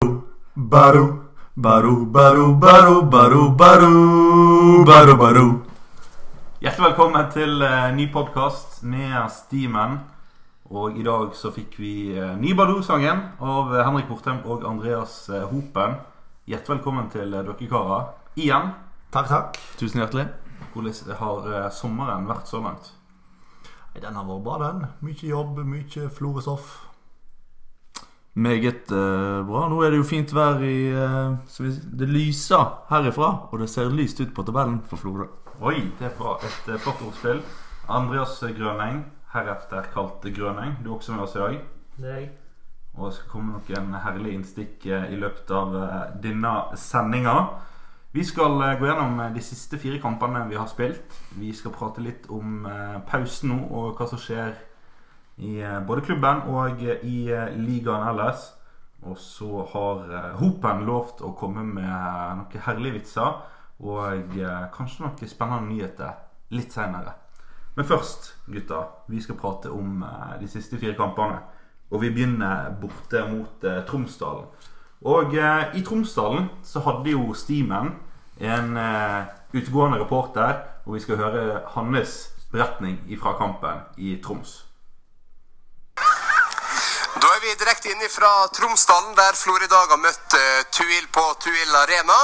Baro, baru, baru, baru, baru, baru, baru, baru. Hjertelig velkommen til eh, ny podkast med Steamen. Og i dag så fikk vi eh, ny Badoo-sangen av eh, Henrik Bortheim og Andreas eh, Hopen. Hjertelig velkommen til eh, dere karer igjen. Takk, takk. Tusen hjertelig. Hvordan har eh, sommeren vært så langt? Den har vært bra, den. Mye jobb, mye florestoff. Meget uh, bra. Nå er det jo fint vær i uh, så vi, Det lyser herifra, og det ser lyst ut på tabellen for Florø. Oi, det er bra. et eh, flott ordspill. Andreas Grøneng, heretter kalt Grøneng. Du er også med oss i dag. Det er jeg. Og det skal komme noen herlige innstikk i løpet av denne sendinga. Vi skal gå gjennom de siste fire kampene vi har spilt. Vi skal prate litt om pausen nå og hva som skjer i eh, både klubben og eh, i eh, ligaen ellers. Og så har Hopen lovt å komme med noen herlige vitser og kanskje noen spennende nyheter litt seinere. Men først, gutta, vi skal prate om de siste fire kampene. Og vi begynner borte mot Tromsdalen. Og i Tromsdalen så hadde jo Steamen en utegående reporter, og vi skal høre hans beretning fra kampen i Troms. Da er vi direkte inne fra Tromsdalen, der Florida har møtt eh, Tuil på Tuil Arena.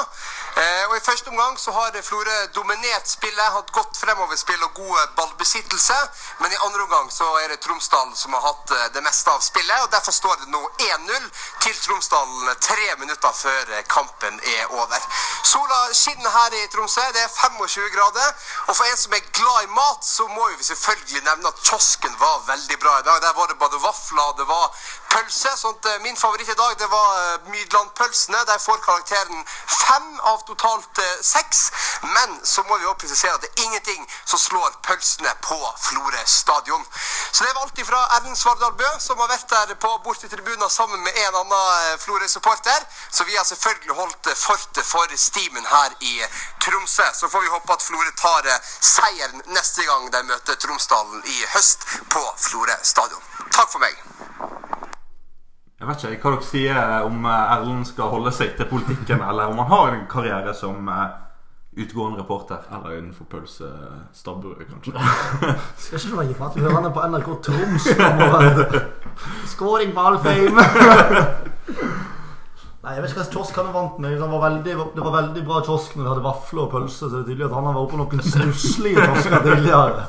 Eh, og I første omgang så har Florø dominert spillet, hatt godt fremoverspill og god eh, ballbesittelse. Men i andre omgang så er det Tromsdalen som har hatt eh, det meste av spillet. og Derfor står det nå 1-0 til Tromsdalen tre minutter før kampen er over. Sola skinner her i Tromsø. Det er 25 grader. Og for en som er glad i mat, så må vi selvfølgelig nevne at kiosken var veldig bra i dag. Der var det både vafler, det var pølse. sånn at Min favoritt i dag det var eh, Mydlandpølsene. Der får karakteren fem av totalt eh, seks. Men så må vi også presisere at det er ingenting som slår pølsene på Florø stadion. Så det var alltid fra Erlend Svardal Bø, som har vært der på bortetribunen sammen med en annen eh, Florø-supporter. Så vi har selvfølgelig holdt eh, fortet for stimen her i Tromsø. Så får vi håpe at Florø tar seieren neste gang de møter Tromsdalen i høst på Florø stadion. Takk for meg. Jeg vet ikke hva dere sier om eh, Erlend skal holde seg til politikken, eller om han har en karriere som eh, utgående reporter. Eller innenfor pølsestabburet, kanskje. Skal ikke vi hører han på NRK Troms. Skåring på Alfheim. Nei, Jeg vet ikke hva kiosk han vant med. Det var, veldig, det var veldig bra kiosk når de hadde vafler og pølse. Så det er tydelig at han har vært på noen stusslige kiosker tidligere.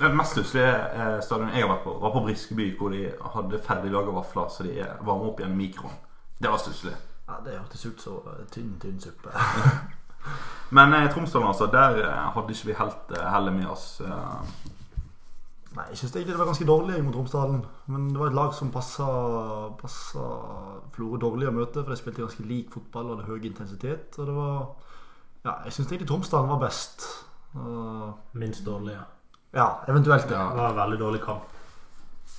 Den mest stusslige eh, stadionet jeg har vært på, var på Briskeby, hvor de hadde ferdiglaga vafler så de varmer opp igjen i mikroen. Det var stusslig. Ja, Det hørtes ut som eh, tynn, tynn suppe. Men i Tromsdalen, altså, der eh, hadde ikke vi helt eh, hellet med oss. Eh, Nei, Jeg syns egentlig det var ganske dårlig mot Romsdalen. Men det var et lag som passa, passa Florø dårlig å møte, for de spilte ganske lik fotball og hadde høy intensitet. Og det var Ja, jeg syns egentlig Tromsdalen var best. Uh, Minst dårlig, ja, eventuelt det. Det var en veldig dårlig kamp.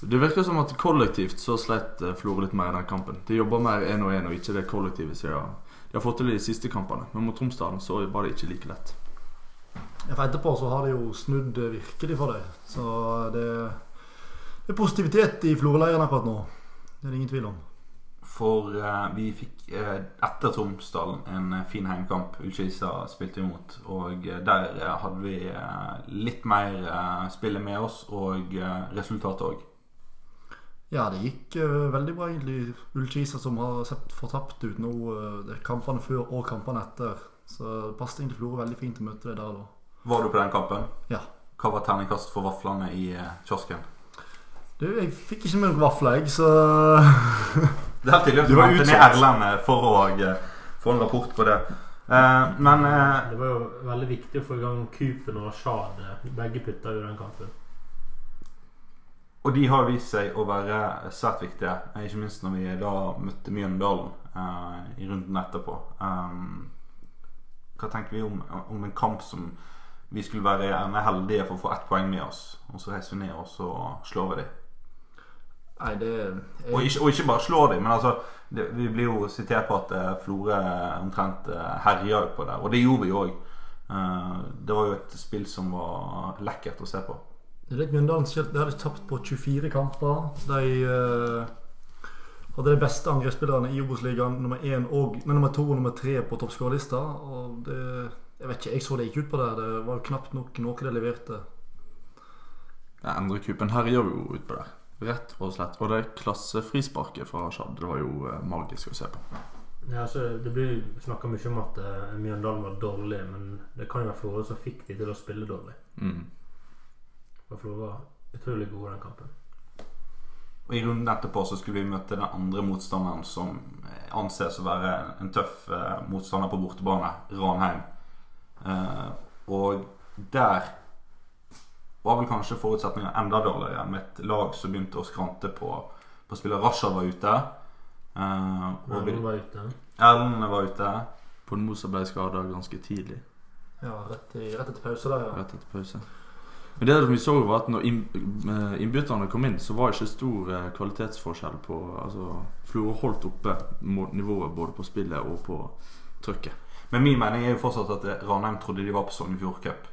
Det virker som at kollektivt så sleit eh, Florø litt mer i den kampen. De jobber mer én og én, og ikke det kollektivet som de har, de har fått til i de siste kampene. Men mot Tromsdalen så var det ikke like lett. Ja, For etterpå så har det jo snudd virkelig for dem. Så det, det er positivitet i Florø-leiren akkurat nå. Det er det ingen tvil om. For eh, vi fikk eh, etter Tromsdalen en eh, fin heimkamp. Ullkisa spilte imot. Og der hadde vi litt mer spillet med oss, og resultatet òg. Ja, det gikk veldig bra, egentlig. Ullkisa som har sett fortapt ut nå kampene før og kampene etter. Så det passet egentlig Florø veldig fint å møte det der da. Var du på den kampen? Ja. Hva var terningkast for vaflene i kiosken? Du, jeg fikk ikke med noen vafler, jeg, så Det er tydelig at Du var utsatt. Erlend eh, for å eh, få en rapport på det. Eh, men eh, Det var jo veldig viktig å få i gang Kupen og Shad. Begge putta jo den kampen. Og de har vist seg å være svært viktige. eh, Ikke minst når vi da møtte Mjøndalen eh, i runden etterpå. Um, hva tenker vi om, om en kamp som vi skulle være heldige for å få ett poeng med oss, og så reiser vi ned og så slår vi dem? Nei, det Og ikke, og ikke bare slår dem, men altså det, Vi blir jo sitert på at eh, Florø omtrent eh, herja på der, og det gjorde vi òg. det var jo et spill som var lekkert å se på. Det er litt Mjøndalen De hadde tapt på 24 kamper. De uh, Hadde de beste angrepsspillerne i Obos-ligaen, nummer én og nei, nummer to og nummer tre på toppskårerlista. Jeg vet ikke, jeg så det gikk ut på det. Det var jo knapt nok noe de leverte. Ja, Endre Kupen herjer jo utpå der. Rett og slett. Og det klassefrisparket fra Shad det var jo eh, magisk å se på. Ja, altså, det blir snakka mye om at uh, Mjøndalen var dårlig, men det kan jo være Florø som fikk de til å spille dårlig. Mm. Og Florø var utrolig gode den kampen. Og I runden etterpå så skulle vi møte den andre motstanderen som eh, anses å være en tøff uh, motstander på bortebane, Ranheim. Uh, og der var vel kanskje forutsetningene enda dårligere med et lag som begynte å skrante på, på spiller Rasha var ute. Eh, og Erlend var ute. Erlend var ute. Ponmosa ble skada ganske tidlig. Ja, rett, i, rett etter pause der, ja. Rett etter pause. Men det vi så var at når eh, innbytterne kom inn, så var det ikke stor eh, kvalitetsforskjell på Altså, Florø holdt oppe nivået både på spillet og på trykket. Men min mening er jo fortsatt at Ranheim trodde de var på Sognefjord Cup.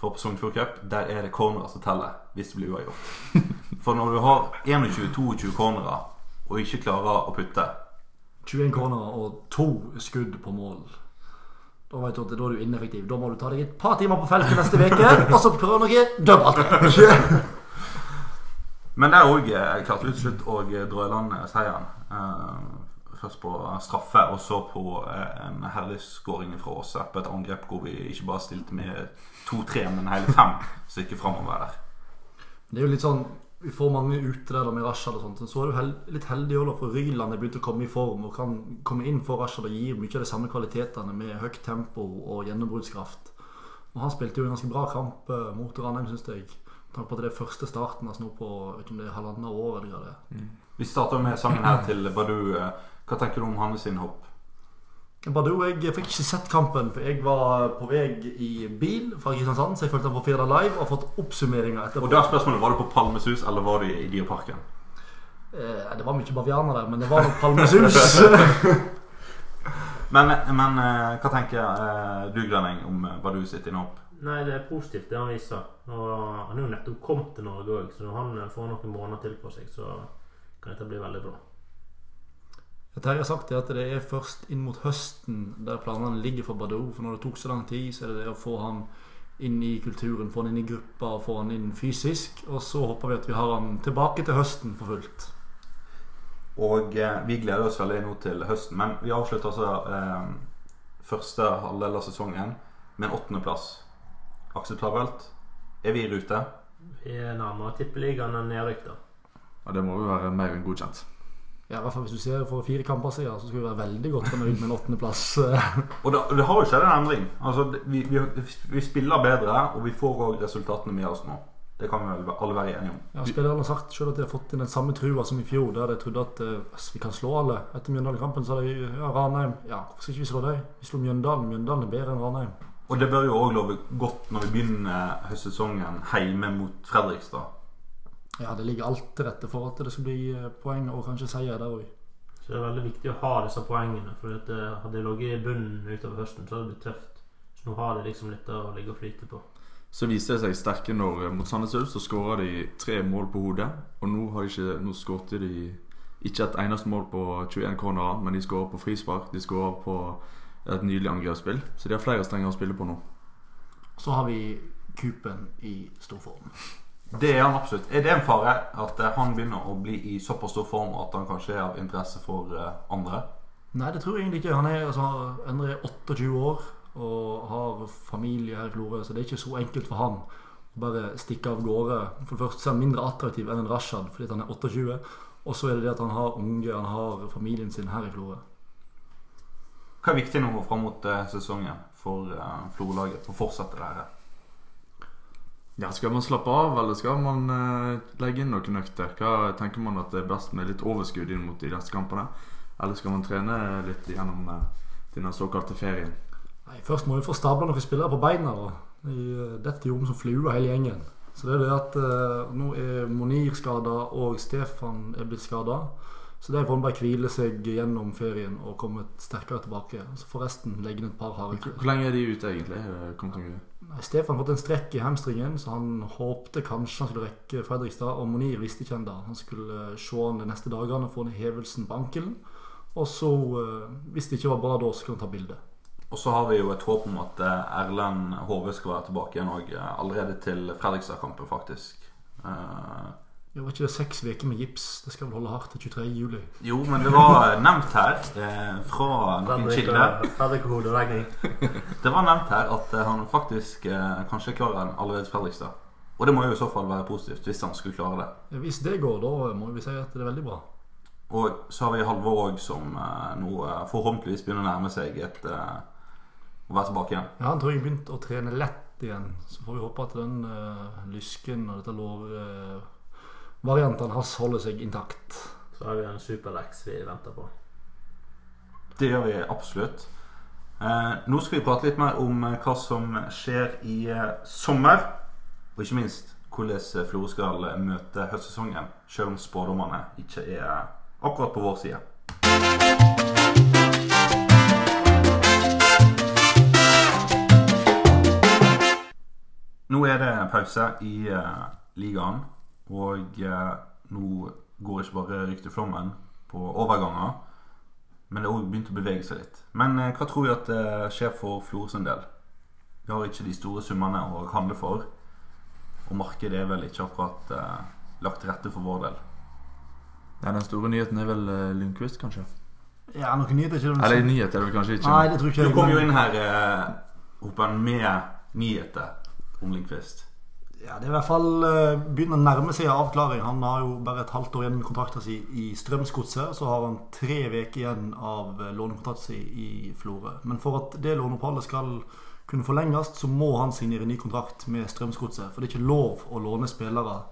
For på Sognefjord Cup der er det cornerer som teller hvis det blir uavgjort. For når du har 21-22 cornerer og ikke klarer å putte 21 cornerer og to skudd på mål. Da vet du at da er du ineffektiv. Da må du ta deg et par timer på feltet neste uke, og så prøve noe dødball. Men der òg klarte du til slutt å dra i land seieren. Eh, Først på straffe, og så på eh, en herlig skåring fra Åse på et angrep hvor vi ikke bare stilte med to-tre, men hele fem stykker framover der. Det er jo litt sånn Vi får mange ute der med Rashad og sånt. Så er du hel litt heldig òg, for Ryland er begynt å komme i form og kan komme inn for Rashad og gi mye av de samme kvalitetene med høyt tempo og gjennombruddskraft. Og Han spilte jo en ganske bra kamp eh, mot Ranheim, syns jeg. Med tanke på at det er første starten altså nå på vet ikke om det er halvannet år. eller det Mm. Vi starter med sangen her til Badu. Hva tenker du om hans innhopp? Badou, jeg fikk ikke sett kampen, for jeg var på vei i bil fra Kristiansand. Så jeg fulgte den på Firda Live og har fått oppsummeringer etterpå. Og da er spørsmålet Var du på Palmesus, eller var du i Dyreparken? Eh, det var mye bavianer der, men det var nok Palmesus. Men, men eh, hva tenker eh, du, Grønning, om eh, Badu sitt innhopp? Nei, det er positivt det han viser. Og han er jo nettopp kommet til Norge òg, så når han får noen måneder til på seg, så kan dette bli veldig bra. Terje har sagt det at det er først inn mot høsten der planene ligger for Badou. For når det tok så lang tid, så er det det å få han inn i kulturen, få han inn i gruppa og få han inn fysisk. Og så håper vi at vi har han tilbake til høsten for fullt. Og eh, vi gleder oss veldig nå til høsten. Men vi avslutter altså eh, første halvdel av sesongen med en åttendeplass. Akseptabelt. Er vi i rute? Vi er nærmere tippeligaen enn nedrykk, da. Og det må jo være mer enn godkjent. Ja, i hvert fall Hvis du ser for fire kamper siden, så skal vi være veldig godt fornøyd med en åttendeplass. Og det, det har jo skjedd en endring. Altså, vi, vi, vi spiller bedre, og vi får òg resultatene med oss nå. Det kan vi vel alle være enige om. Ja, Spillerne har sagt selv at de har fått inn den samme trua som i fjor, der de trodde at eh, vi kan slå alle. Etter Mjøndalen-kampen sa de ja, Ranheim Ja, hvorfor skal ikke vi slå dem? Vi slo Mjøndalen. Mjøndalen er bedre enn Ranheim. Og det bør jo òg love godt når vi begynner høstsesongen hjemme mot Fredrikstad. Ja, det ligger alt til rette for at det skal bli eh, poeng og kanskje seier der òg. Så det er veldig viktig å ha disse poengene. For at eh, hadde de ligget i bunnen utover høsten, så hadde det blitt tøft. Så nå har de liksom litt å ligge og flyte på. Så viser de seg sterke når eh, mot Sandnes Ulf så skåra de tre mål på hodet. Og nå har de ikke Nå skårte de ikke et eneste mål på 21 cornerer, men de skårer på frispark. De skårer på et nydelig angrepsspill. Så de har flere strenger å spille på nå. Så har vi Kupen i stor form. Det er han absolutt. Er det en fare at eh, han begynner å bli i såpass stor form at han kanskje er av interesse for eh, andre? Nei, det tror jeg egentlig ikke. Han er, altså, Endre er 28 år og har familie her i Florø, så det er ikke så enkelt for han å bare stikke av gårde. For det første er han mindre attraktiv enn en Rashad fordi han er 28. Og så er det det at han har unge, han har familien sin her i Florø. Hva er viktig nå fram mot eh, sesongen for uh, Florø-laget for å fortsette det her? Ja, Skal man slappe av, eller skal man uh, legge inn noen økter? Hva tenker man at det er best med litt overskudd inn mot de neste kampene? Eller skal man trene litt gjennom uh, denne såkalte ferien? Nei, Først må vi få stabla noen spillere på beina. da. De eh, detter jo om som fluer hele gjengen. Så det er det at uh, nå er Monir skada, og Stefan er blitt skada. Så der får han bare hvile seg gjennom ferien og komme sterkere tilbake. Så forresten legge inn et par harde Hvor hvor lenge er de ute, egentlig? Noe? Nei, Stefan har fått en strekk i hamstringen, så han håpte kanskje han skulle rekke Fredrikstad. Og Monir visste ikke ennå. Han skulle se han de neste dagene og få ned hevelsen på ankelen. Og så, eh, hvis det ikke var bra da, så kunne han ta bilde. Og så har vi jo et håp om at eh, Erlend Hove skal være tilbake igjen eh, allerede til Fredrikstad-kampen, faktisk. Eh, Det var ikke det seks uker med gips. Det skal vel holde hardt til 23. juli. jo, men det var nevnt her eh, fra noen kilder Det var nevnt her at eh, han faktisk eh, kanskje klarer en allerede Fredrikstad. Og det må jo i så fall være positivt hvis han skulle klare det. Ja, Hvis det går, da må vi si at det er veldig bra. Og så har vi Halvor òg, som eh, nå eh, forhåpentligvis begynner å nærme seg et eh, å være tilbake igjen. Ja, Han tror jeg begynte å trene lett igjen. Så får vi håpe at den lysken og dette lårvarianten hans holder seg intakt. Så har vi en Super-Lex vi venter på. Det gjør vi absolutt. Eh, nå skal vi prate litt mer om eh, hva som skjer i eh, sommer. Og ikke minst hvordan eh, Florø skal eh, møte høstsesongen, selv om spådommene ikke er akkurat på vår side. Nå er det pause i eh, ligaen, og eh, nå går ikke bare rykteflommen på overganger, men det har òg begynt å bevege seg litt. Men eh, hva tror vi at eh, skjer for Florø sin del? Vi har ikke de store summene å handle for, og markedet er vel ikke akkurat eh, lagt til rette for vår del. Ja, Den store nyheten er vel eh, Lundqvist, kanskje? Ja, noen nyheter er ikke Eller nyhet er det vel kanskje ikke? Nei, det tror ikke Du kom jo inn her, eh, Hopen, med nyheter om Lindqvist. Ja, Det er i hvert fall eh, begynner å nærme seg avklaring. Han har jo bare et halvt år igjen med kontrakten sin i Strømsgodset. Så har han tre uker igjen av eh, lånekontrakten sin i Florø. Men for at det låneoppholdet skal kunne forlenges, så må han signere ny kontrakt med Strømsgodset. For det er ikke lov å låne spillere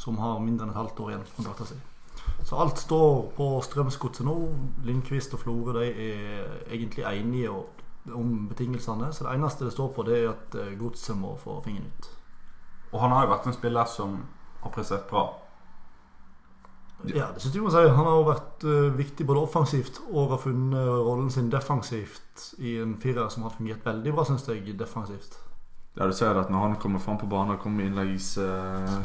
som har mindre enn et halvt år igjen av kontrakten sin. Så alt står på Strømsgodset nå. Lindqvist og Florø er egentlig enige om betingelsene. Så det eneste det står på, det er at eh, godset må få fingeren ut. Og han har jo vært en spiller som har prestert bra. Ja, det synes jeg må si. Han har jo vært uh, viktig både offensivt og har funnet rollen sin defensivt i en firer som har fungert veldig bra, syns jeg, defensivt. Ja, du ser at når han kommer fram på banen og kommer innleggsfoten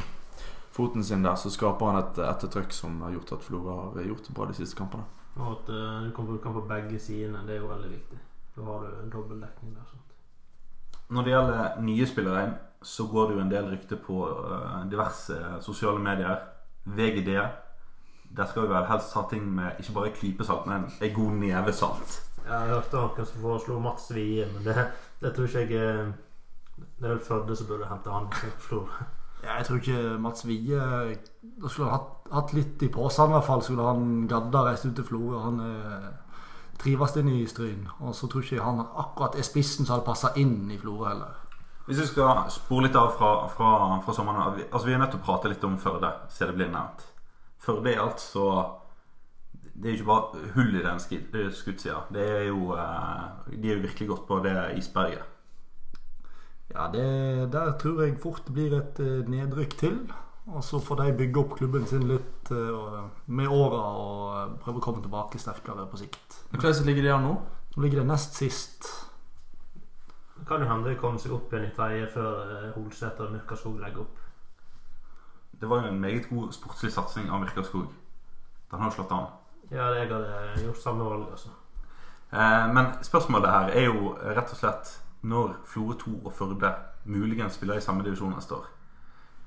foten sin der, så skaper han et ettertrykk som har gjort at Florø har gjort det bra de siste kampene. Og at uh, du kan bruke den på begge sidene, det er jo veldig viktig. Da har du en dobbeltdekning der. sant? Når det gjelder nye spillere, så går det jo en del rykter på eh, diverse sosiale medier. VGD. Der skal vi vel helst ha ting med ikke bare klypesalt, men en god neve salt. Jeg hørte noen som foreslo Mats Wie, men det, det tror ikke jeg eh, Det er vel Førde som burde hente han. Ja, jeg tror ikke Mats Wie Da skulle han hatt, hatt litt i posen, i hvert fall. Skulle han gadda reist ut til Florø. Han eh, trives inn i Stryn. Og så tror ikke han akkurat er spissen som hadde passa inn i Florø heller. Hvis vi skal spore litt av fra, fra, fra sommeren vi- Altså Vi er nødt til å prate litt om Førde, siden det blir nevnt. Førde er altså Det er jo ikke bare hull i den eh, skuttsida. Det er jo eh, De er jo virkelig godt på det isberget. Ja, det, der tror jeg fort det blir et eh, nedrykk til. Og så får de bygge opp klubben sin litt med åra og prøve å komme tilbake sterkere på sikt. Hvordan ligger de an nå? Nå ligger det nest sist. Det kan jo hende de kommer seg opp igjen i tredje før eh, Holsæter og Myrkaskog legger opp. Det var jo en meget god sportslig satsing av Myrkaskog. Den har jo slått an. Ja, jeg hadde gjort samme valg, altså. Eh, men spørsmålet her er jo rett og slett når Florø 2 og Førde muligens spiller i samme divisjon neste år.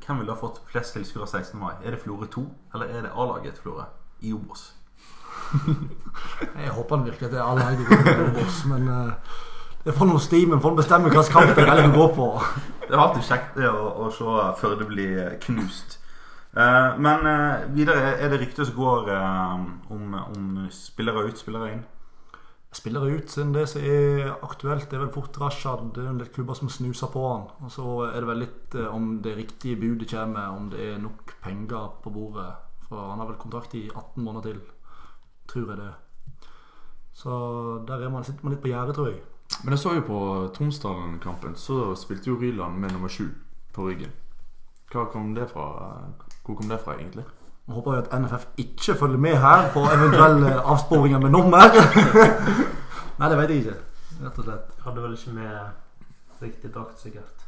Hvem ville ha fått flest tilskuere 16. mai? Er det Florø 2, eller er det A-laget Florø i Obos? Jeg håper virkelig at det er A-laget i Obos, men eh, det får noe steam, men får bestemme hvilken kamp jeg velger å gå på. Det er alltid kjekt det å, å se Førde bli knust. Uh, men uh, videre er det rykter som går uh, om, om spillere ut, spillere inn. Spillere ut siden det som er aktuelt, det er vel fort Rashad. Det er litt klubber som snuser på han. Og så er det vel litt eh, om det riktige budet kommer, om det er nok penger på bordet. For han har vel kontrakt i 18 måneder til, tror jeg det. Så der er man, sitter man litt på gjerdet, tror jeg. Men jeg så jo på Tromsdalen-kampen, så spilte jo Ryland med nummer sju på ryggen. Hva kom det fra? Hvor kom det fra, egentlig? Jeg håper jo at NFF ikke følger med her på eventuelle avsporinger med nummer. Nei, det vet jeg ikke. Rett og slett. Hadde vel ikke med riktig drakt, sikkert.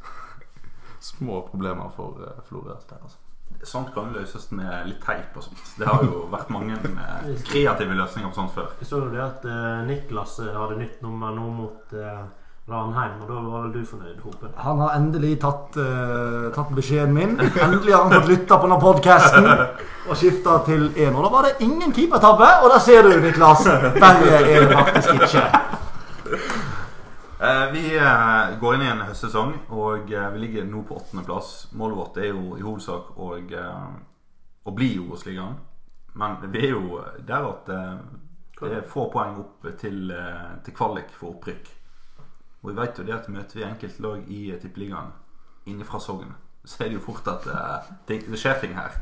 Små problemer for uh, Florø. Altså. Sånt kan løses med litt teip og sånt. Det har jo vært mange eh, kreative løsninger på sånt før. Jeg så jo det at eh, Niklas eh, hadde nytt nummer nå mot eh, Ranheim, og da var vel du fornøyd, Hope? Han har endelig tatt, eh, tatt beskjeden min. Endelig har han fått lytta på denne podkasten og skifta til én. Og da var det ingen keepertabbe, og der ser du, Niklas. Verre er det faktisk ikke. Eh, vi eh, går inn i en høstsesong, og eh, vi ligger nå på åttendeplass. Målet vårt er jo i hovedsak å, å bli i Obos-ligaen. Men vi er jo der at det er få poeng opp til, til kvalik for opprykk. Og vi vet jo det at møter vi enkeltlag i eh, tippeligaen inne fra Sogn, så er det jo fort at det, det skjer ting her.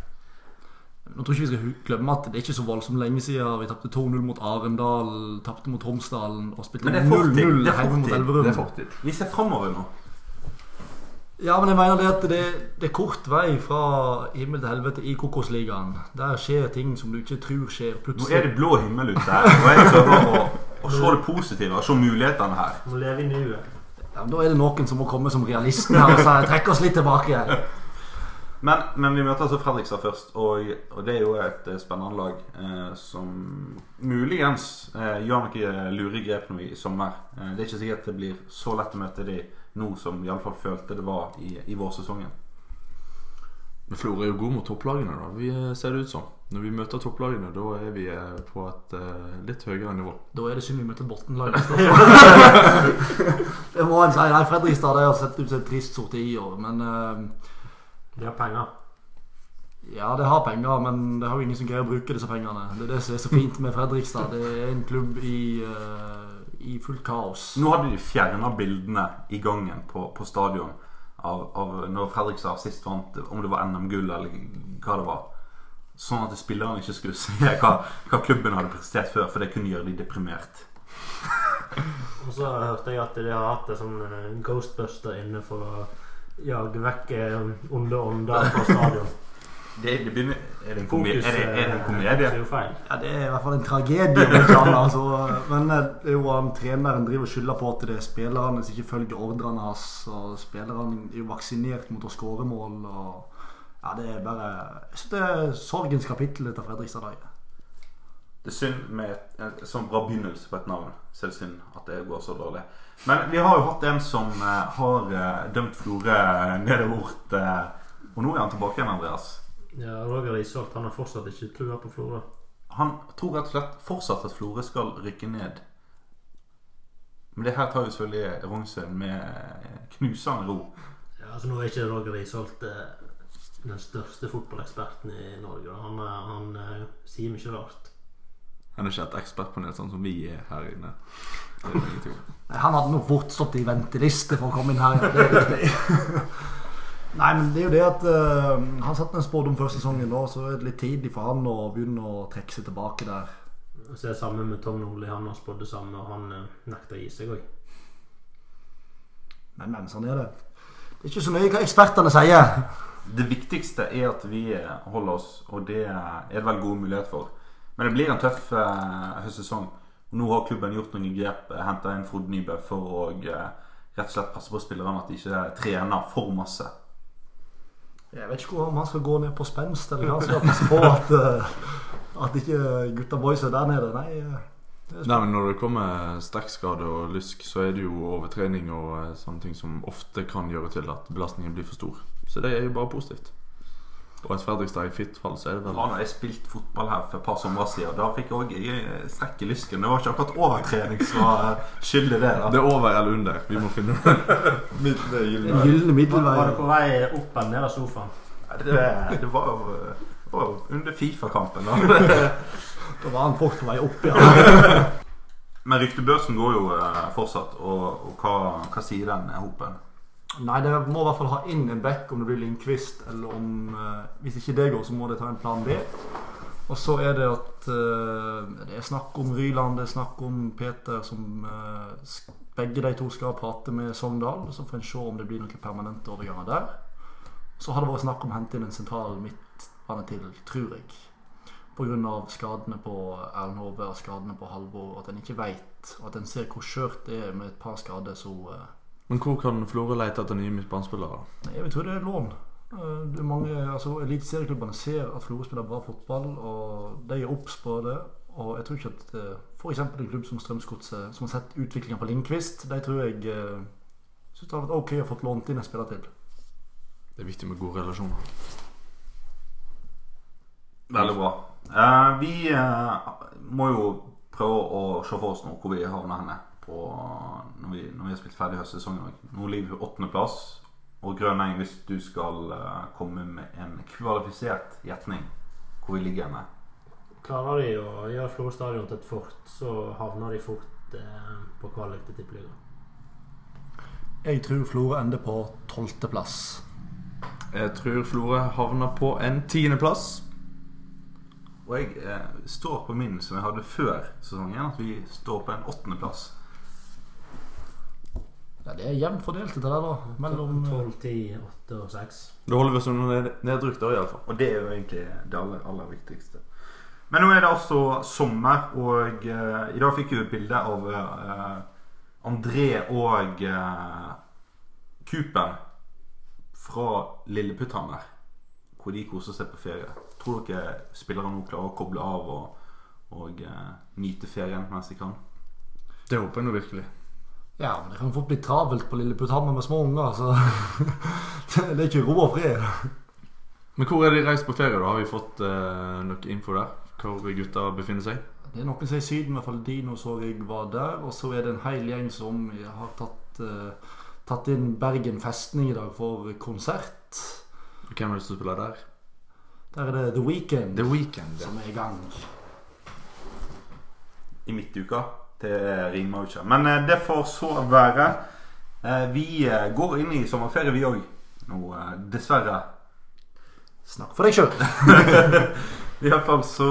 Nå tror ikke vi skal glemme at det er ikke så voldsomt lenge siden vi tapte 2-0 mot Arendal, tapte mot Tromsdalen og spilte Men det er fortid. 0-0 Det er hjemme mot. Elverum. Det er fortid. Vi ser framover nå. Ja, men jeg mener det at det, det er kort vei fra himmel til helvete i Kokosligaen. Der skjer ting som du ikke tror skjer. Plutselig. Nå er det blå himmel ute her, og jeg prøver å, å se det positive og se mulighetene her. Må leve i nuet. ja, men Da er det noen som må komme som realisten her og si trekke oss litt tilbake. Men, men vi møter altså Fredrikstad først, og, og det er jo et eh, spennende lag eh, som muligens eh, gjør noen lure grep nå i sommer. Eh, det er ikke sikkert det blir så lett å møte de nå som vi iallfall følte det var i, i vårsesongen. Men Florø er jo god mot topplagene, da. Vi eh, ser det ut som. Når vi møter topplagene, da er vi eh, på et uh, litt høyere nivå. Da er det synd vi møter Borten-laget. Det må en si. Nei, Fredrikstad har sett ut som et trist sorti i år. Men eh, De har penger. ja, det har penger, men det har jo ingen som greier å bruke disse pengene. Det er det som er så fint med Fredrikstad. Det er en klubb i, uh, i fullt kaos. Nå hadde de fjerna bildene i gangen på, på stadion av, av når Fredrikstad sist vant, om det var NM-gull eller hva det var. Sånn at spillerne ikke skulle se hva, hva klubben hadde prestert før, for det kunne gjøre de deprimert. Og så hørte jeg at de har hatt det sånn Ghostbuster inne for å jage vekk onde ånder på stadion. Det, det begynner, er, det en komedie? Er, det, er det en eh, komedie? Ja, Det er i hvert fall en tragedie. Altså. Men eh, det er jo han treneren driver skylder på at det er spillerne som ikke følger ordrene hans. Og spillerne er jo vaksinert mot å skåre mål. Og ja, det er bare Jeg synes det er sorgens kapittel etter Fredrikstad-dagen. Det er synd med et, en sånn bra begynnelse på et navn. Så er det synd at det går så dårlig. Men vi har jo hatt en som eh, har eh, dømt Florø nedover bort. eh, og nå er han tilbake igjen, Andreas. Ja, Roger Isholt han har fortsatt ikke trua på Florø. Han tror rett og slett fortsatt at Florø skal rykke ned. Men det her tar jo selvfølgelig Rognsøen med knusende ro. Ja, altså Nå er ikke Roger Isholt eh, den største fotballeksperten i Norge. Han, eh, han eh, sier mye rart. Han er ikke et ekspertpanel sånn som vi er her inne. Det er det. Han hadde nok fort stått i venteliste for å komme inn her. Ja, det er riktig. Nei, men det er jo det at uh, Han satte en spådom før sesongen, nå, så er det litt tidlig for han å begynne å trekke seg tilbake der. Så er det samme med Tom Nordli. Han har spådd det samme, og han uh, nekter å gi seg òg. Men, men sånn er det. Det er ikke så nøye hva ekspertene sier. Det viktigste er at vi holder oss, og det er det vel gode muligheter for. Men det blir en tøff eh, høstsesong. Nå har klubben gjort noen grep. Henta inn Frode Nybø for å eh, rett og slett passe på spillerne at de ikke trener for masse. Jeg vet ikke om han skal gå ned på spenst, eller hva han skal passe på at, eh, at ikke gutta boys er der nede. Nei, eh, Nei, men Når det kommer sterkskade og lysk, så er det jo overtrening og eh, sånne ting som ofte kan gjøre til at belastningen blir for stor. Så det er jo bare positivt. Og et Fredrikstad i Fittfall, så er det vel Ja, har jeg spilte fotball her for et par somre siden, da fikk jeg òg strekk i lysken. Det var ikke akkurat overtrening som var skyldig skyld i det. da Det er over eller under. Vi må finne den gylne. middelveien. Var du på vei opp eller ned av sofaen? Det, det var jo under Fifa-kampen. da. Da var han fort på vei opp, ja. Men ryktebørsen går jo eh, fortsatt, og, og hva, hva sier den eh, hopen? Nei, det må i hvert fall ha inn en back om det blir Lindqvist, eller om eh, Hvis ikke det går, så må det ta en plan B. Og så er det at eh, det er snakk om Ryland, det er snakk om Peter som eh, Begge de to skal prate med Sogndal, så får en se om det blir noen permanente overganger der. Så har det vært snakk om å hente inn en sentral midtbane til, tror jeg. Pga. skadene på Erlend Hove og skadene på Halvor. At en ikke veit, at en ser hvor skjørt det er med et par skader. Så eh, Men hvor kan Florø lete etter nye midtbanespillere? jeg vil tro det er lån. Eh, Det er mange, altså Eliteserieklubbene ser at Florø spiller bra fotball, og de er obs på det. Og jeg tror ikke at eh, f.eks. en klubb som Strømsgodset, som har sett utviklinga på Lindqvist, de tror jeg eh, syns det har vært ok å få lånt inn en spiller til. Det er viktig med gode relasjoner. Veldig bra. Eh, vi må jo prøve å se for oss nå hvor vi havner henne på, når, vi, når vi har spilt ferdig høstsesongen. òg. Nå ligger vi på åttendeplass. Og Grøneng, hvis du skal eh, komme med en kvalifisert gjetning hvor vi ligger henne Klarer de å gjøre Florø stadion til et fort, så havner de fort eh, på kvalik til tippeligaen. Jeg tror Florø ender på tolvteplass. Jeg tror Florø havner på en tiendeplass. Og jeg eh, står på min som jeg hadde før sesongen, at vi står på en åttendeplass. Ja, det er jevnt fordelt, det der, da. Mellom eh, 12, 10, 8 og 6. Da holder vi oss under ned- nedrykk, da, iallfall. Og det er jo egentlig det aller, aller viktigste. Men nå er det altså sommer, og uh, i dag fikk vi et bilde av uh, André og uh, Cooper fra Lilleputthammer, hvor de koser seg på ferie. Tror dere spillere nå klarer å koble av og, og uh, nyte ferien mens de kan? Det håper jeg nå virkelig. Ja, men det kan fort bli travelt på Lilleputthammer med små unger, så det er ikke ro og fred. Men hvor er de reist på ferie, da? Har vi fått uh, noe info der? Hvor gutta befinner seg? Det er noen som er i Syden, i hvert fall Dino så jeg var der. Og så er det en hel gjeng som har tatt, uh, tatt inn Bergen festning i dag for konsert. Hvem er det som spiller der? Der er det The Weekend The Weekend. som er i gang. i midtuka. Det rimer jo ikke. Men eh, det får så være. Eh, vi eh, går inn i sommerferie, vi òg. Nå, dessverre. Snakk for deg sjøl. I hvert fall så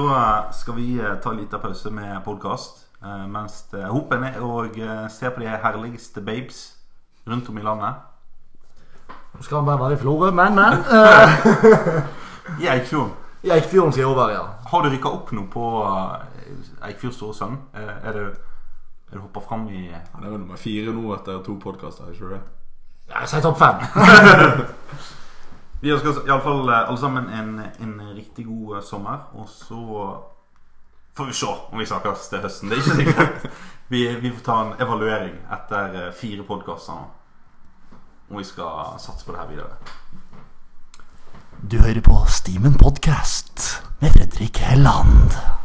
skal vi ta en liten pause med podkast. Mens det hopen er og ser på de herligste babes rundt om i landet. Nå skal han bare være i Florø, men, men. I Eikfjorden. I Eikfjorden skal jeg over, ja. Har du rykka opp nå på Eikfjord Store Sønn? Eh, Er du, er du hoppa fram i Han er nummer fire nå etter to podkaster, ikke det? Jeg si topp fem. Vi ønsker iallfall alle sammen en, en riktig god eh, sommer. Og så får vi se om vi snakkes til høsten. Det er ikke sikkert. Vi, vi får ta en evaluering etter eh, fire podkaster. Om vi skal satse på det her videre. Du hører på Steamen Podcast med Fredrik Helland.